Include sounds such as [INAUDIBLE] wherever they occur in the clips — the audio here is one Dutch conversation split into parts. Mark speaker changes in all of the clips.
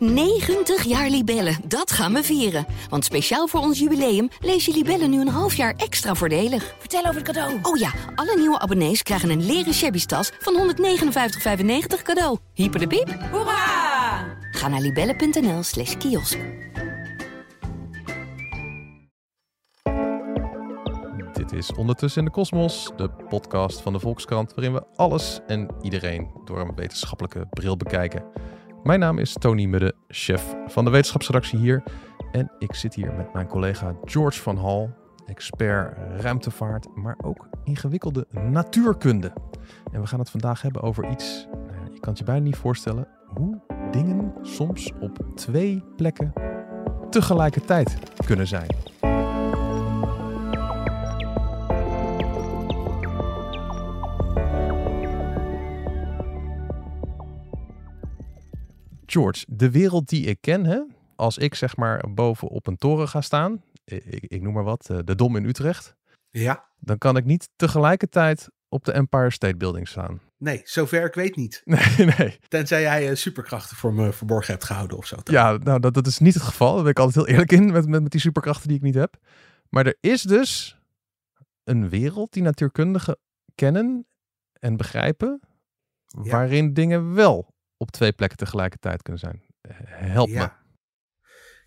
Speaker 1: 90 jaar Libellen, dat gaan we vieren. Want speciaal voor ons jubileum lees je Libellen nu een half jaar extra voordelig.
Speaker 2: Vertel over het cadeau.
Speaker 1: Oh ja, alle nieuwe abonnees krijgen een leren shabby tas van 159,95 cadeau. Hyper de piep.
Speaker 2: Hoera!
Speaker 1: Ga naar libellen.nl slash kiosk.
Speaker 3: Dit is Ondertussen in de Kosmos, de podcast van de Volkskrant, waarin we alles en iedereen door een wetenschappelijke bril bekijken. Mijn naam is Tony Mudde, chef van de wetenschapsredactie hier. En ik zit hier met mijn collega George van Hal, expert ruimtevaart, maar ook ingewikkelde natuurkunde. En we gaan het vandaag hebben over iets, nou je kan het je bijna niet voorstellen, hoe dingen soms op twee plekken tegelijkertijd kunnen zijn. George, de wereld die ik ken, hè? als ik zeg maar boven op een toren ga staan, ik, ik noem maar wat, eh, de Dom in Utrecht,
Speaker 4: Ja,
Speaker 3: dan kan ik niet tegelijkertijd op de Empire State Building staan.
Speaker 4: nee, zover ik weet niet. [LAUGHS]
Speaker 3: Nee, nee.
Speaker 4: Tenzij jij eh, superkrachten voor me verborgen hebt gehouden of zo. toch?
Speaker 3: Ja, nou, dat, dat is niet het geval. Daar ben ik altijd heel eerlijk in met, met, met die superkrachten die ik niet heb. Maar er is dus een wereld die natuurkundigen kennen en begrijpen,
Speaker 4: Ja.
Speaker 3: waarin dingen wel op twee plekken tegelijkertijd kunnen zijn. Help me.
Speaker 4: ja.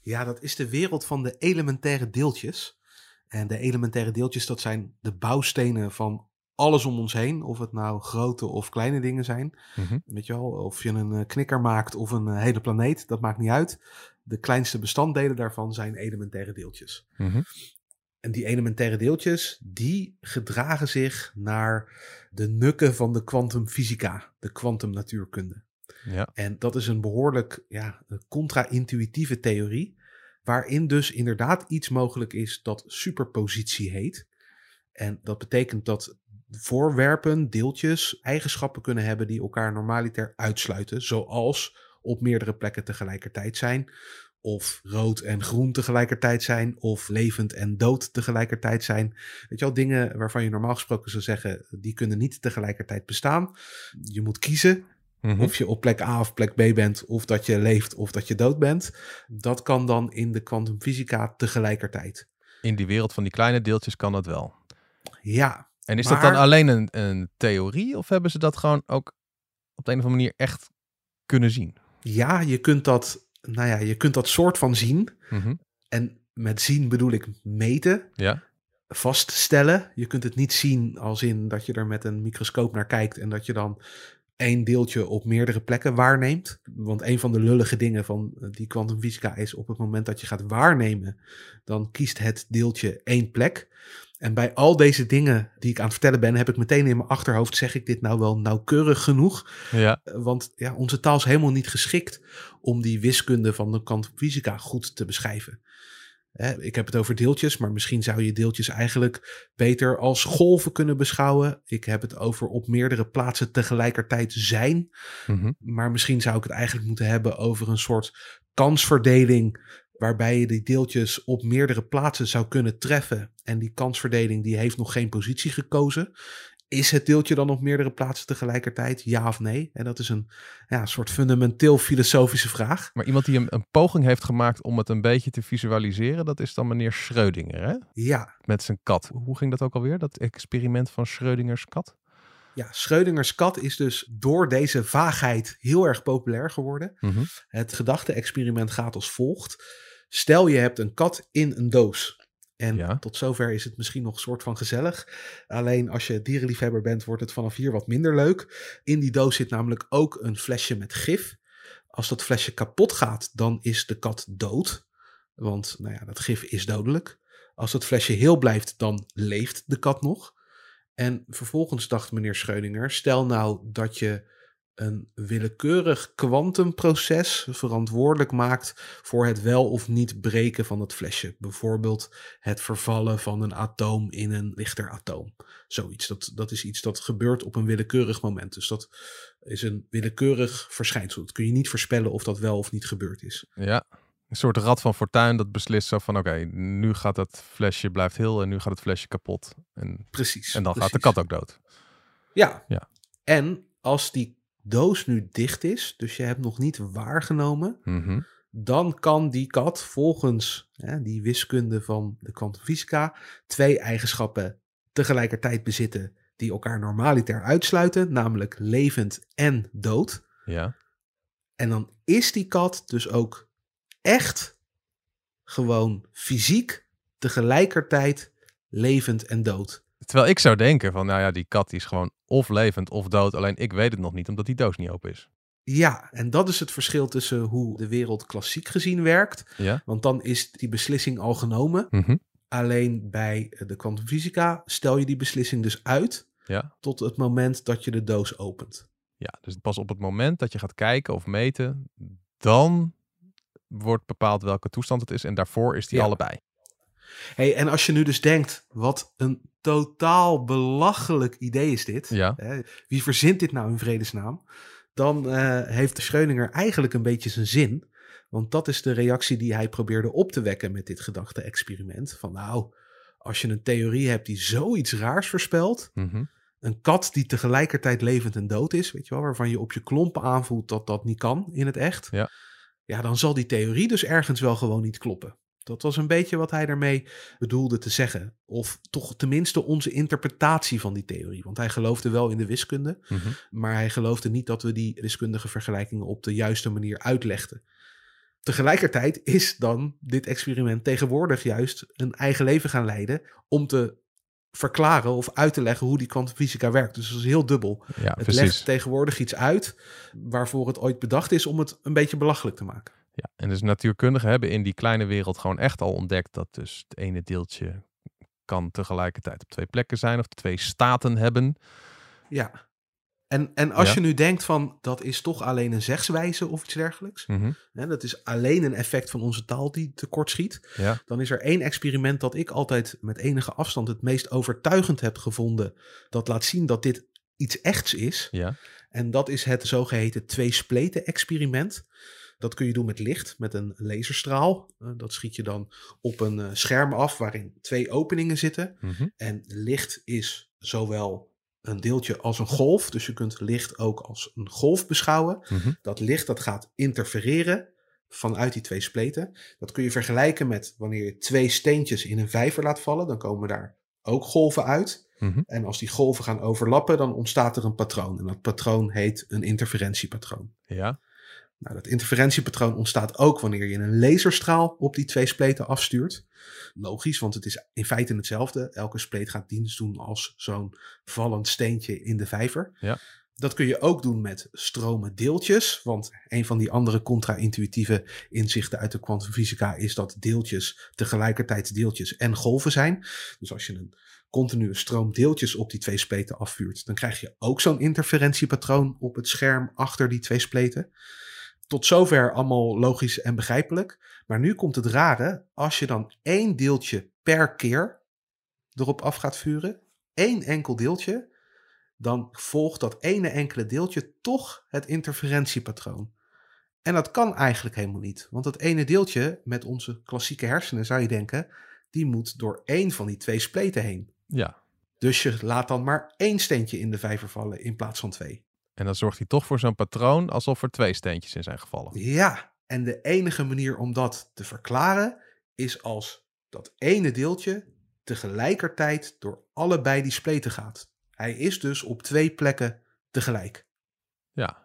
Speaker 4: Ja, dat is de wereld van de elementaire deeltjes. En de elementaire deeltjes, dat zijn de bouwstenen van alles om ons heen. Of het nou grote of kleine dingen zijn.
Speaker 3: Mhm.
Speaker 4: Weet je wel, of je een eh, knikker maakt of een eh, hele planeet, dat maakt niet uit. De kleinste bestanddelen daarvan zijn elementaire deeltjes.
Speaker 3: Mhm.
Speaker 4: En die elementaire deeltjes, die gedragen zich naar de nukken van de kwantumfysica, de kwantumnatuurkunde.
Speaker 3: Ja.
Speaker 4: En dat is een behoorlijk ja, contra-intuïtieve theorie, waarin dus inderdaad iets mogelijk is dat superpositie heet. En dat betekent dat voorwerpen, deeltjes, eigenschappen kunnen hebben die elkaar normaliter uitsluiten, zoals op meerdere plekken tegelijkertijd zijn, of rood en groen tegelijkertijd zijn, of levend en dood tegelijkertijd zijn. Weet je wel, dingen waarvan je normaal gesproken zou zeggen, die kunnen niet tegelijkertijd bestaan. Je moet kiezen
Speaker 3: Mhm.
Speaker 4: of je op plek A of plek B bent, of dat je leeft of dat je dood bent. Dat kan dan in de kwantumfysica tegelijkertijd.
Speaker 3: In die wereld van die kleine deeltjes kan dat wel.
Speaker 4: Ja,
Speaker 3: En is dat dan alleen een, een theorie of hebben ze dat gewoon ook op de een of andere manier echt kunnen zien?
Speaker 4: ja, je kunt dat, nou ja, je kunt dat soort van zien.
Speaker 3: Mhm.
Speaker 4: En met zien bedoel ik meten,
Speaker 3: Ja.
Speaker 4: vaststellen. Je kunt het niet zien als in dat je er met een microscoop naar kijkt en dat je dan één deeltje op meerdere plekken waarneemt. Want een van de lullige dingen van eh, die kwantumfysica is op het moment dat je gaat waarnemen, dan kiest het deeltje één plek. En bij al deze dingen die ik aan het vertellen ben, heb ik meteen in mijn achterhoofd, zeg ik dit nou wel nauwkeurig genoeg?
Speaker 3: Ja.
Speaker 4: Eh, Want ja, onze taal is helemaal niet geschikt om die wiskunde van de kwantumfysica goed te beschrijven. Hè, ik heb het over deeltjes, maar misschien zou je deeltjes eigenlijk beter als golven kunnen beschouwen. Ik heb het over op meerdere plaatsen tegelijkertijd zijn.
Speaker 3: Mhm.
Speaker 4: Maar misschien zou ik het eigenlijk moeten hebben over een soort kansverdeling. Waarbij je die deeltjes op meerdere plaatsen zou kunnen treffen. En die kansverdeling die heeft nog geen positie gekozen. Is het deeltje dan op meerdere plaatsen tegelijkertijd? Ja of nee? En dat is een ja, soort fundamenteel filosofische vraag.
Speaker 3: Maar iemand die een, een poging heeft gemaakt om het een beetje te visualiseren, dat is dan meneer Schrödinger, hè?
Speaker 4: Ja,
Speaker 3: Met zijn kat. Hoe ging dat ook alweer, dat experiment van Schrödingers kat?
Speaker 4: ja Schrödingers kat is dus door deze vaagheid heel erg populair geworden.
Speaker 3: Mhm.
Speaker 4: Het gedachte-experiment gaat als volgt. Stel je hebt een kat in een doos. En
Speaker 3: Ja.
Speaker 4: tot zover is het misschien nog een soort van gezellig. Alleen als je dierenliefhebber bent, wordt het vanaf hier wat minder leuk. In die doos zit namelijk ook een flesje met gif. Als dat flesje kapot gaat, dan is de kat dood. Want nou ja, dat gif is dodelijk. Als dat flesje heel blijft, dan leeft de kat nog. En vervolgens dacht meneer Schrödinger, stel nou dat je een willekeurig kwantumproces verantwoordelijk maakt voor het wel of niet breken van het flesje. Bijvoorbeeld het vervallen van een atoom in een lichter atoom. Zoiets. Dat, dat is iets dat gebeurt op een willekeurig moment. Dus dat is een willekeurig verschijnsel. Dat kun je niet voorspellen of dat wel of niet gebeurd is.
Speaker 3: Ja. Een soort rad van fortuin dat beslist zo van oké, nu gaat het flesje blijft heel en nu gaat het flesje kapot. En,
Speaker 4: Precies.
Speaker 3: en dan gaat de kat ook dood.
Speaker 4: Ja.
Speaker 3: Ja.
Speaker 4: En als die doos nu dicht is, dus je hebt nog niet waargenomen,
Speaker 3: Mhm.
Speaker 4: dan kan die kat volgens hè, die wiskunde van de kwantumfysica twee eigenschappen tegelijkertijd bezitten die elkaar normaliter uitsluiten, namelijk levend en dood.
Speaker 3: Ja.
Speaker 4: En dan is die kat dus ook echt gewoon fysiek tegelijkertijd levend en dood.
Speaker 3: Terwijl ik zou denken van, nou ja, die kat die is gewoon of levend of dood. Alleen ik weet het nog niet, omdat die doos niet open is.
Speaker 4: Ja, en dat is het verschil tussen hoe de wereld klassiek gezien werkt.
Speaker 3: Ja.
Speaker 4: Want dan is die beslissing al genomen.
Speaker 3: Mhm.
Speaker 4: Alleen bij de kwantumfysica stel je die beslissing dus uit
Speaker 3: Ja.
Speaker 4: tot het moment dat je de doos opent.
Speaker 3: Ja, dus pas op het moment dat je gaat kijken of meten, dan wordt bepaald welke toestand het is. En daarvoor is die
Speaker 4: Ja.
Speaker 3: allebei.
Speaker 4: Hey, en als je nu dus denkt, wat een totaal belachelijk idee is dit.
Speaker 3: Ja.
Speaker 4: Hè, wie verzint dit nou in vredesnaam? Dan eh, heeft de Schrödinger eigenlijk een beetje zijn zin. Want dat is de reactie die hij probeerde op te wekken met dit gedachte-experiment. Van nou, als je een theorie hebt die zoiets raars voorspelt.
Speaker 3: Mhm.
Speaker 4: Een kat die tegelijkertijd levend en dood is, weet je wel, waarvan je op je klompen aanvoelt dat dat niet kan in het echt.
Speaker 3: Ja.
Speaker 4: Ja, dan zal die theorie dus ergens wel gewoon niet kloppen. Dat was een beetje wat hij daarmee bedoelde te zeggen. Of toch tenminste onze interpretatie van die theorie. Want hij geloofde wel in de wiskunde,
Speaker 3: Mhm.
Speaker 4: maar hij geloofde niet dat we die wiskundige vergelijkingen op de juiste manier uitlegden. Tegelijkertijd is dan dit experiment tegenwoordig juist een eigen leven gaan leiden om te verklaren of uit te leggen hoe die kwantumfysica werkt. Dus dat is heel dubbel.
Speaker 3: Ja,
Speaker 4: Het
Speaker 3: precies.
Speaker 4: legt tegenwoordig iets uit waarvoor het ooit bedacht is om het een beetje belachelijk te maken.
Speaker 3: Ja, en dus natuurkundigen hebben in die kleine wereld gewoon echt al ontdekt dat dus het ene deeltje kan tegelijkertijd op twee plekken zijn of twee staten hebben.
Speaker 4: Ja. En, en als
Speaker 3: Ja.
Speaker 4: je nu denkt van dat is toch alleen een zegswijze of iets dergelijks. Hè, dat is alleen een effect van onze taal die tekort schiet.
Speaker 3: Ja,
Speaker 4: Dan is er één experiment dat ik altijd met enige afstand het meest overtuigend heb gevonden. Dat laat zien dat dit iets echts is.
Speaker 3: ja,
Speaker 4: En dat is het zogeheten twee-spleten-experiment. Dat kun je doen met licht, met een laserstraal. Eh, dat schiet je dan op een eh, scherm af waarin twee openingen zitten.
Speaker 3: mhm.
Speaker 4: En licht is zowel een deeltje als een golf. Dus je kunt licht ook als een golf beschouwen.
Speaker 3: Mhm.
Speaker 4: Dat licht dat gaat interfereren vanuit die twee spleten. Dat kun je vergelijken met wanneer je twee steentjes in een vijver laat vallen. Dan komen daar ook golven uit.
Speaker 3: Mhm.
Speaker 4: En als die golven gaan overlappen, dan ontstaat er een patroon. En dat patroon heet een interferentiepatroon.
Speaker 3: ja,
Speaker 4: Nou, dat interferentiepatroon ontstaat ook wanneer je een laserstraal op die twee spleten afstuurt. Logisch, want het is in feite hetzelfde. Elke spleet gaat dienst doen als zo'n vallend steentje in de vijver.
Speaker 3: Ja.
Speaker 4: Dat kun je ook doen met stromen deeltjes. Want een van die andere contra-intuïtieve inzichten uit de kwantumfysica is dat deeltjes tegelijkertijd deeltjes en golven zijn. Dus als je een continue stroom deeltjes op die twee spleten afvuurt, dan krijg je ook zo'n interferentiepatroon op het scherm achter die twee spleten. Tot zover allemaal logisch en begrijpelijk. Maar nu komt het rare. Als je dan één deeltje per keer erop af gaat vuren, één enkel deeltje, dan volgt dat ene enkele deeltje toch het interferentiepatroon. En dat kan eigenlijk helemaal niet. Want dat ene deeltje met onze klassieke hersenen, zou je denken, die moet door één van die twee spleten heen.
Speaker 3: ja.
Speaker 4: Dus je laat dan maar één steentje in de vijver vallen in plaats van twee.
Speaker 3: En dan zorgt hij toch voor zo'n patroon alsof er twee steentjes in zijn gevallen.
Speaker 4: Ja, en de enige manier om dat te verklaren is als dat ene deeltje tegelijkertijd door allebei die spleten gaat. Hij is dus op twee plekken tegelijk.
Speaker 3: Ja.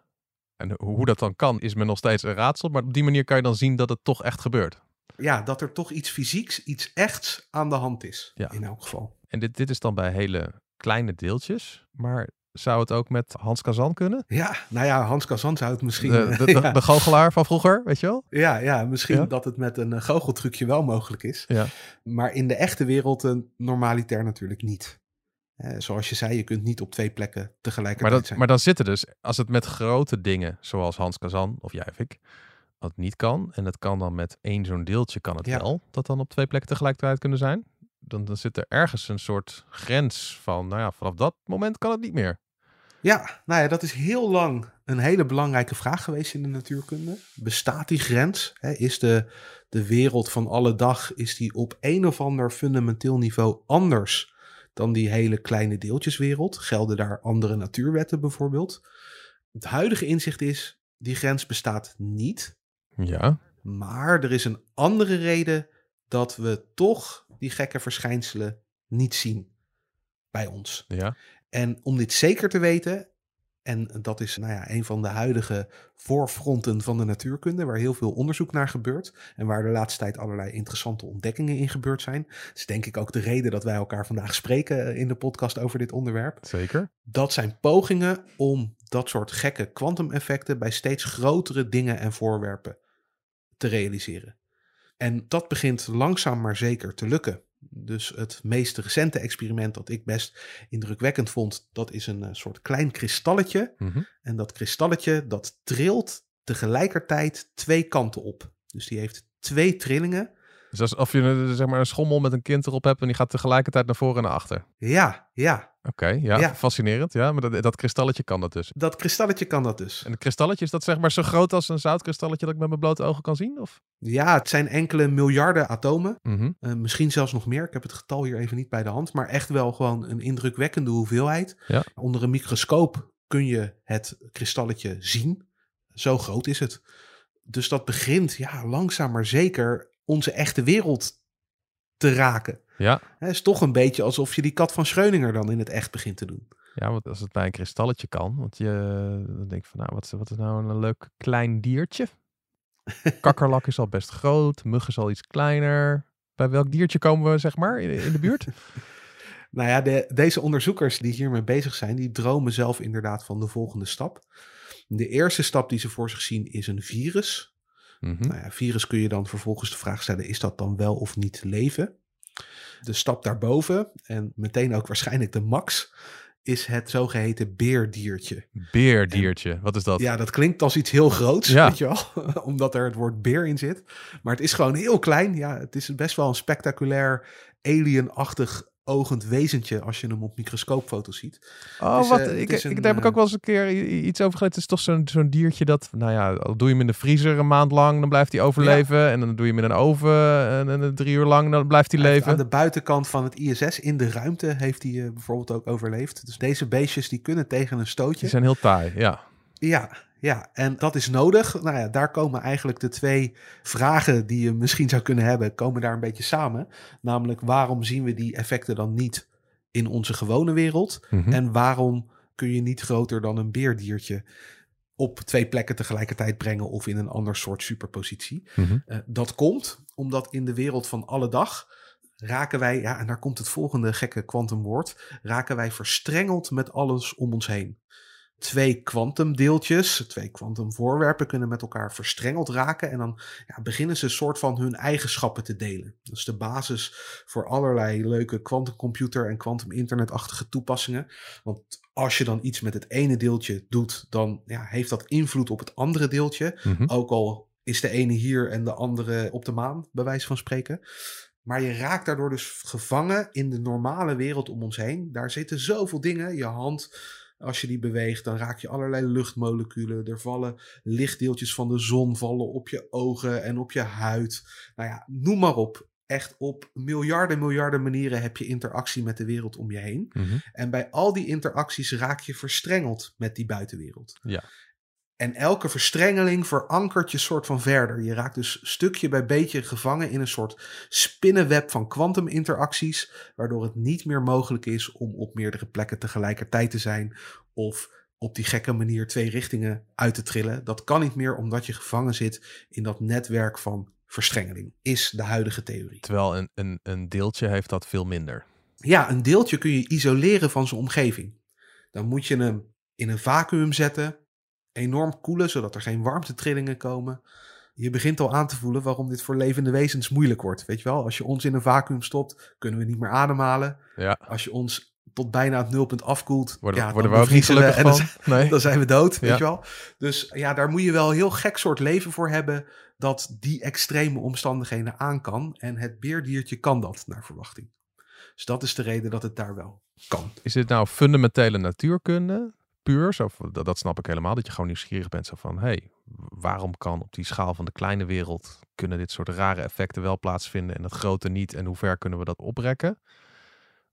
Speaker 3: En hoe dat dan kan, is me nog steeds een raadsel. Maar op die manier kan je dan zien dat het toch echt gebeurt.
Speaker 4: Ja, dat er toch iets fysieks, iets echts aan de hand is.
Speaker 3: Ja.
Speaker 4: In elk geval.
Speaker 3: En dit, dit is dan bij hele kleine deeltjes. Maar zou het ook met Hans Kazan kunnen?
Speaker 4: Ja, nou ja, Hans Kazan zou het misschien...
Speaker 3: De,
Speaker 4: eh,
Speaker 3: de, de, [LAUGHS]
Speaker 4: ja,
Speaker 3: de goochelaar van vroeger, weet je wel?
Speaker 4: ja, ja, misschien
Speaker 3: Ja?
Speaker 4: dat het met een eh, goocheltrucje wel mogelijk is.
Speaker 3: Ja.
Speaker 4: Maar in de echte wereld een normalitair natuurlijk niet. Eh, zoals je zei, je kunt niet op twee plekken tegelijkertijd
Speaker 3: Maar, dat,
Speaker 4: zijn.
Speaker 3: maar dan zitten dus, als het met grote dingen, zoals Hans Kazan of jij of ik, dat niet kan. En het kan dan met één zo'n deeltje, kan het
Speaker 4: Ja.
Speaker 3: wel, dat dan op twee plekken tegelijkertijd kunnen zijn. Dan, dan zit er ergens een soort grens van, nou ja, vanaf dat moment kan het niet meer.
Speaker 4: Ja, nou ja, dat is heel lang een hele belangrijke vraag geweest in de natuurkunde. Bestaat die grens? Hè, is de, de wereld van alle dag, is die op een of ander fundamenteel niveau anders dan die hele kleine deeltjeswereld? Gelden daar andere natuurwetten bijvoorbeeld? Het huidige inzicht is, die grens bestaat niet.
Speaker 3: Ja.
Speaker 4: Maar er is een andere reden dat we toch die gekke verschijnselen niet zien bij ons.
Speaker 3: Ja.
Speaker 4: En om dit zeker te weten, en dat is nou ja, een van de huidige voorfronten van de natuurkunde, waar heel veel onderzoek naar gebeurt en waar de laatste tijd allerlei interessante ontdekkingen in gebeurd zijn. Dat is denk ik ook de reden dat wij elkaar vandaag spreken in de podcast over dit onderwerp.
Speaker 3: Zeker.
Speaker 4: Dat zijn pogingen om dat soort gekke kwantumeffecten bij steeds grotere dingen en voorwerpen te realiseren. En dat begint langzaam maar zeker te lukken. Dus het meest recente experiment dat ik best indrukwekkend vond, dat is een eh, soort klein kristalletje.
Speaker 3: Mhm.
Speaker 4: En dat kristalletje dat trilt tegelijkertijd twee kanten op. Dus die heeft twee trillingen.
Speaker 3: Dus alsof je een, zeg maar, een schommel met een kind erop hebt en die gaat tegelijkertijd naar voren en naar achter.
Speaker 4: Ja, ja.
Speaker 3: Oké, ja,
Speaker 4: Ja.
Speaker 3: fascinerend. Ja, maar dat, dat kristalletje kan dat dus.
Speaker 4: Dat kristalletje kan dat dus.
Speaker 3: En het kristalletje is dat zeg maar zo groot als een zoutkristalletje dat ik met mijn blote ogen kan zien? Of?
Speaker 4: Ja, het zijn enkele miljarden atomen.
Speaker 3: Mhm.
Speaker 4: Eh, misschien zelfs nog meer. Ik heb het getal hier even niet bij de hand. Maar echt wel gewoon een indrukwekkende hoeveelheid.
Speaker 3: Ja.
Speaker 4: Onder een microscoop kun je het kristalletje zien. Zo groot is het. Dus dat begint ja, langzaam maar zeker onze echte wereld te raken.
Speaker 3: Ja.
Speaker 4: Het is toch een beetje alsof je die kat van Schreuninger dan in het echt begint te doen.
Speaker 3: ja, want als het bij een kristalletje kan, want je dan denk ik van nou, wat is, wat is nou een leuk klein diertje? [LAUGHS] Kakkerlak is al best groot, mug is al iets kleiner. Bij welk diertje komen we zeg maar in, in de buurt? [LAUGHS]
Speaker 4: Nou ja, de, deze onderzoekers die hiermee bezig zijn, die dromen zelf inderdaad van de volgende stap. De eerste stap die ze voor zich zien is een virus.
Speaker 3: Mhm.
Speaker 4: Nou ja, virus kun je dan vervolgens de vraag stellen: is dat dan wel of niet leven? De stap daarboven, en meteen ook waarschijnlijk de max, is het zogeheten beerdiertje.
Speaker 3: Beerdiertje, wat is dat?
Speaker 4: Ja, dat klinkt als iets heel groots,
Speaker 3: Ja.
Speaker 4: weet je wel, [LAUGHS] omdat er het woord beer in zit. Maar het is gewoon heel klein. Ja, het is best wel een spectaculair, alienachtig ogend wezentje als je hem op microscoopfoto's ziet.
Speaker 3: Oh,
Speaker 4: is,
Speaker 3: wat?
Speaker 4: eh,
Speaker 3: ik, ik,
Speaker 4: een,
Speaker 3: daar heb ik
Speaker 4: eh,
Speaker 3: ook wel eens een keer iets over gelezen. Het is toch zo'n zo'n diertje dat, nou ja, al doe je hem in de vriezer een maand lang, dan blijft hij overleven. En dan doe je hem in een oven en, en drie uur lang, dan blijft hij leven.
Speaker 4: Aan de buitenkant van het ISS in de ruimte heeft hij eh, bijvoorbeeld ook overleefd. Dus deze beestjes die kunnen tegen een stootje.
Speaker 3: Die zijn heel taai, ja.
Speaker 4: Ja, ja, en dat is nodig. Nou ja, daar komen eigenlijk de twee vragen die je misschien zou kunnen hebben, komen daar een beetje samen. Namelijk, waarom zien we die effecten dan niet in onze gewone wereld?
Speaker 3: Mhm.
Speaker 4: En waarom kun je niet groter dan een beerdiertje op twee plekken tegelijkertijd brengen of in een ander soort superpositie?
Speaker 3: Mhm.
Speaker 4: Eh, dat komt omdat in de wereld van alle dag raken wij, ja, en daar komt het volgende gekke kwantumwoord, raken wij verstrengeld met alles om ons heen. Twee kwantumdeeltjes, twee kwantumvoorwerpen kunnen met elkaar verstrengeld raken en dan ja, beginnen ze een soort van hun eigenschappen te delen. Dat is de basis voor allerlei leuke kwantumcomputer en kwantuminternetachtige toepassingen. Want als je dan iets met het ene deeltje doet, dan ja, heeft dat invloed op het andere deeltje.
Speaker 3: Mhm.
Speaker 4: Ook al is de ene hier en de andere op de maan, bij wijze van spreken. Maar je raakt daardoor dus gevangen in de normale wereld om ons heen. Daar zitten zoveel dingen. Je hand, als je die beweegt, dan raak je allerlei luchtmoleculen. Er vallen lichtdeeltjes van de zon vallen op je ogen en op je huid. Nou ja, noem maar op. Echt op miljarden, miljarden manieren heb je interactie met de wereld om je heen.
Speaker 3: Mhm.
Speaker 4: En bij al die interacties raak je verstrengeld met die buitenwereld.
Speaker 3: Ja.
Speaker 4: En elke verstrengeling verankert je soort van verder. Je raakt dus stukje bij beetje gevangen in een soort spinnenweb van kwantuminteracties, waardoor het niet meer mogelijk is om op meerdere plekken tegelijkertijd te zijn of op die gekke manier twee richtingen uit te trillen. Dat kan niet meer omdat je gevangen zit in dat netwerk van verstrengeling, is de huidige theorie.
Speaker 3: Terwijl een, een, een deeltje heeft dat veel minder.
Speaker 4: Ja, een deeltje kun je isoleren van zijn omgeving. Dan moet je hem in een vacuüm zetten, enorm koelen, zodat er geen warmtetrillingen komen. Je begint al aan te voelen waarom dit voor levende wezens moeilijk wordt. Weet je wel, als je ons in een vacuüm stopt, kunnen we niet meer ademhalen.
Speaker 3: Ja,
Speaker 4: Als je ons tot bijna het nulpunt afkoelt,
Speaker 3: worden,
Speaker 4: ja,
Speaker 3: worden we
Speaker 4: dan
Speaker 3: ook niet gelukkig
Speaker 4: en
Speaker 3: van. [LAUGHS] Nee.
Speaker 4: dan zijn we dood, weet
Speaker 3: Ja.
Speaker 4: je wel. Dus ja, daar moet je wel een heel gek soort leven voor hebben dat die extreme omstandigheden aan kan. En het beerdiertje kan dat, naar verwachting. Dus dat is de reden dat het daar wel kan.
Speaker 3: Is dit nou fundamentele natuurkunde? Puur, dat, dat snap ik helemaal. Dat je gewoon nieuwsgierig bent. Zo van, hey, waarom kan op die schaal van de kleine wereld... kunnen dit soort rare effecten wel plaatsvinden en het grote niet? En hoe ver kunnen we dat oprekken?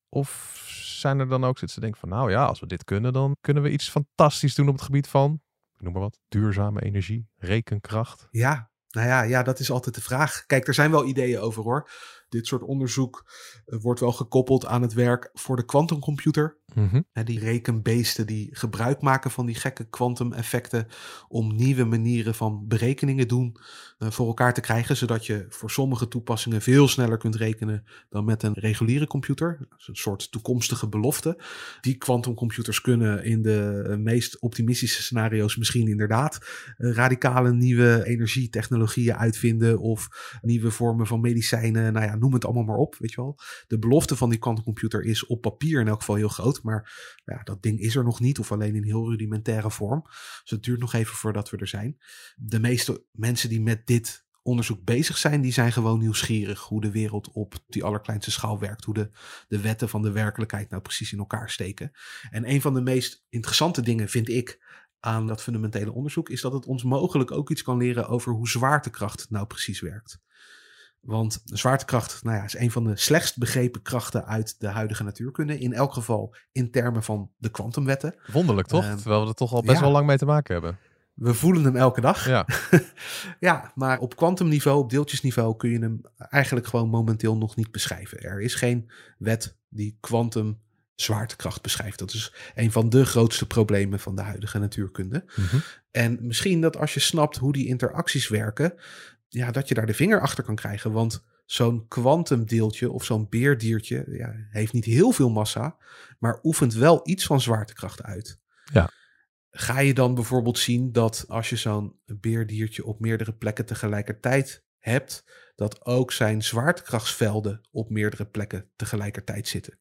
Speaker 3: Of zijn er dan ook zitten te denken van... nou ja, als we dit kunnen, dan kunnen we iets fantastisch doen op het gebied van noem maar wat, duurzame energie, rekenkracht?
Speaker 4: Ja, nou ja, ja, dat is altijd de vraag. Kijk, er zijn wel ideeën over hoor. Dit soort onderzoek eh, wordt wel gekoppeld aan het werk voor de quantumcomputer.
Speaker 3: Mhm.
Speaker 4: Die rekenbeesten die gebruik maken van die gekke kwantumeffecten om nieuwe manieren van berekeningen doen eh, voor elkaar te krijgen, zodat je voor sommige toepassingen veel sneller kunt rekenen dan met een reguliere computer. Dat is een soort toekomstige belofte. Die quantumcomputers kunnen in de eh, meest optimistische scenario's misschien inderdaad eh, radicale nieuwe energietechnologieën uitvinden of nieuwe vormen van medicijnen. Nou ja, noem het allemaal maar op, weet je wel. De belofte van die quantumcomputer is op papier in elk geval heel groot, maar ja, dat ding is er nog niet of alleen in heel rudimentaire vorm. Dus het duurt nog even voordat we er zijn. De meeste mensen die met dit onderzoek bezig zijn, die zijn gewoon nieuwsgierig hoe de wereld op die allerkleinste schaal werkt, hoe de, de wetten van de werkelijkheid nou precies in elkaar steken. En een van de meest interessante dingen vind ik aan dat fundamentele onderzoek is dat het ons mogelijk ook iets kan leren over hoe zwaartekracht nou precies werkt. Want zwaartekracht nou ja, is een van de slechtst begrepen krachten uit de huidige natuurkunde. In elk geval in termen van de kwantumwetten.
Speaker 3: Wonderlijk toch?
Speaker 4: Ehm,
Speaker 3: Terwijl we er toch al best
Speaker 4: ja.
Speaker 3: wel lang mee te maken hebben.
Speaker 4: We voelen hem elke dag.
Speaker 3: Ja, [LAUGHS]
Speaker 4: ja, maar op kwantumniveau, op deeltjesniveau, kun je hem eigenlijk gewoon momenteel nog niet beschrijven. Er is geen wet die kwantum zwaartekracht beschrijft. Dat is een van de grootste problemen van de huidige natuurkunde.
Speaker 3: Mhm.
Speaker 4: En misschien dat als je snapt hoe die interacties werken, ja, dat je daar de vinger achter kan krijgen. Want zo'n kwantumdeeltje of zo'n beerdiertje ja, heeft niet heel veel massa, maar oefent wel iets van zwaartekracht uit.
Speaker 3: Ja.
Speaker 4: Ga je dan bijvoorbeeld zien dat als je zo'n beerdiertje op meerdere plekken tegelijkertijd hebt, dat ook zijn zwaartekrachtsvelden op meerdere plekken tegelijkertijd zitten?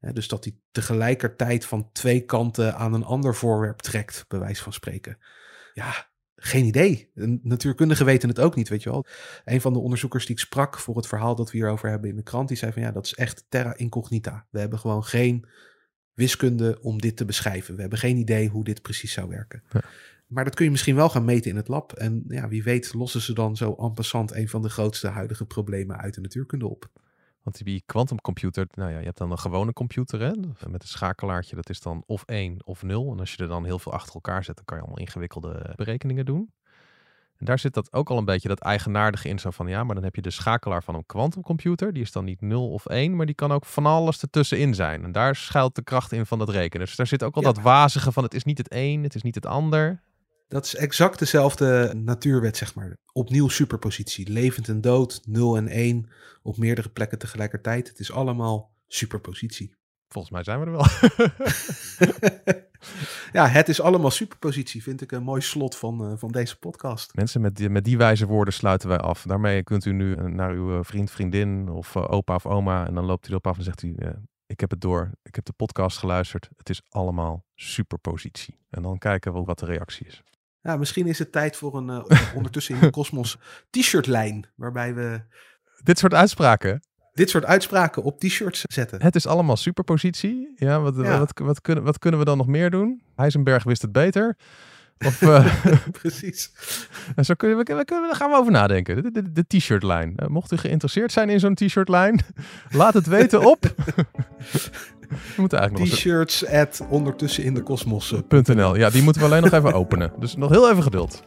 Speaker 4: Dus dat hij tegelijkertijd van twee kanten aan een ander voorwerp trekt, bij wijze van spreken. Ja, geen idee. Een natuurkundige weten het ook niet, weet je wel. Een van de onderzoekers die ik sprak voor het verhaal dat we hierover hebben in de krant, die zei van ja, dat is echt terra incognita. We hebben gewoon geen wiskunde om dit te beschrijven. We hebben geen idee hoe dit precies zou werken.
Speaker 3: Ja.
Speaker 4: Maar dat kun je misschien wel gaan meten in het lab. En ja, wie weet lossen ze dan zo en passant een van de grootste huidige problemen uit de natuurkunde op.
Speaker 3: want die quantumcomputer, nou ja, je hebt dan een gewone computer hè, met een schakelaartje, dat is dan of 1 of 0. En als je er dan heel veel achter elkaar zet, dan kan je allemaal ingewikkelde berekeningen doen. En daar zit dat ook al een beetje dat eigenaardige in zo van, ja, maar dan heb je de schakelaar van een quantumcomputer, die is dan niet 0 of 1, maar die kan ook van alles ertussenin zijn. En daar schuilt de kracht in van dat rekenen. Dus daar zit ook al
Speaker 4: Ja.
Speaker 3: dat wazige van, het is niet het een, het is niet het ander.
Speaker 4: Dat is exact dezelfde natuurwet, zeg maar. Opnieuw superpositie. Levend en dood, 0 en 1 op meerdere plekken tegelijkertijd. Het is allemaal superpositie.
Speaker 3: Volgens mij zijn we er wel. [LAUGHS]
Speaker 4: ja, het is allemaal superpositie. Vind ik een mooi slot van, eh, van deze podcast.
Speaker 3: Mensen, met die, met die wijze woorden sluiten wij af. Daarmee kunt u nu eh, naar uw eh, vriend, vriendin of opa of oma. En dan loopt u erop af en zegt u, ik heb het door. Ik heb de podcast geluisterd. Het is allemaal superpositie. En dan kijken we wat de reactie is.
Speaker 4: Ja, misschien is het tijd voor een eh, [LAUGHS] ondertussen in de kosmos t-shirtlijn. Waarbij we
Speaker 3: Dit soort uitspraken.
Speaker 4: dit soort uitspraken op t-shirts zetten.
Speaker 3: Het is allemaal superpositie. Ja, wat,
Speaker 4: Ja.
Speaker 3: Wat, wat, kunnen, wat kunnen we dan nog meer doen? Heisenberg wist het beter. Of eh, [LAUGHS]
Speaker 4: Precies.
Speaker 3: en [LAUGHS] zo kunnen we, we kunnen, daar gaan we over nadenken. De, de, de t-shirtlijn. Eh, mocht u geïnteresseerd zijn in zo'n t-shirtlijn, laat het weten op. we moeten eigenlijk nog
Speaker 4: T-shirts at ondertussen in de kosmos. eh.
Speaker 3: Ja, die moeten we alleen nog even openen. Dus nog heel even geduld.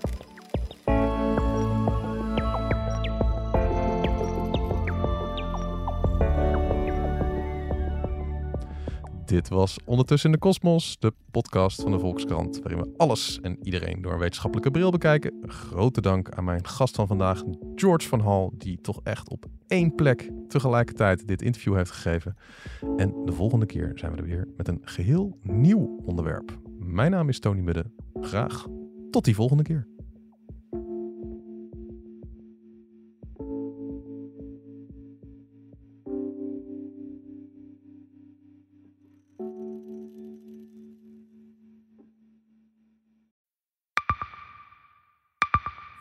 Speaker 3: Dit was Ondertussen in de Kosmos, de podcast van de Volkskrant, waarin we alles en iedereen door een wetenschappelijke bril bekijken. Grote dank aan mijn gast van vandaag, George van Hal, die toch echt op één plek tegelijkertijd dit interview heeft gegeven. En de volgende keer zijn we er weer met een geheel nieuw onderwerp. Mijn naam is Tony Mudde. Graag tot die volgende keer.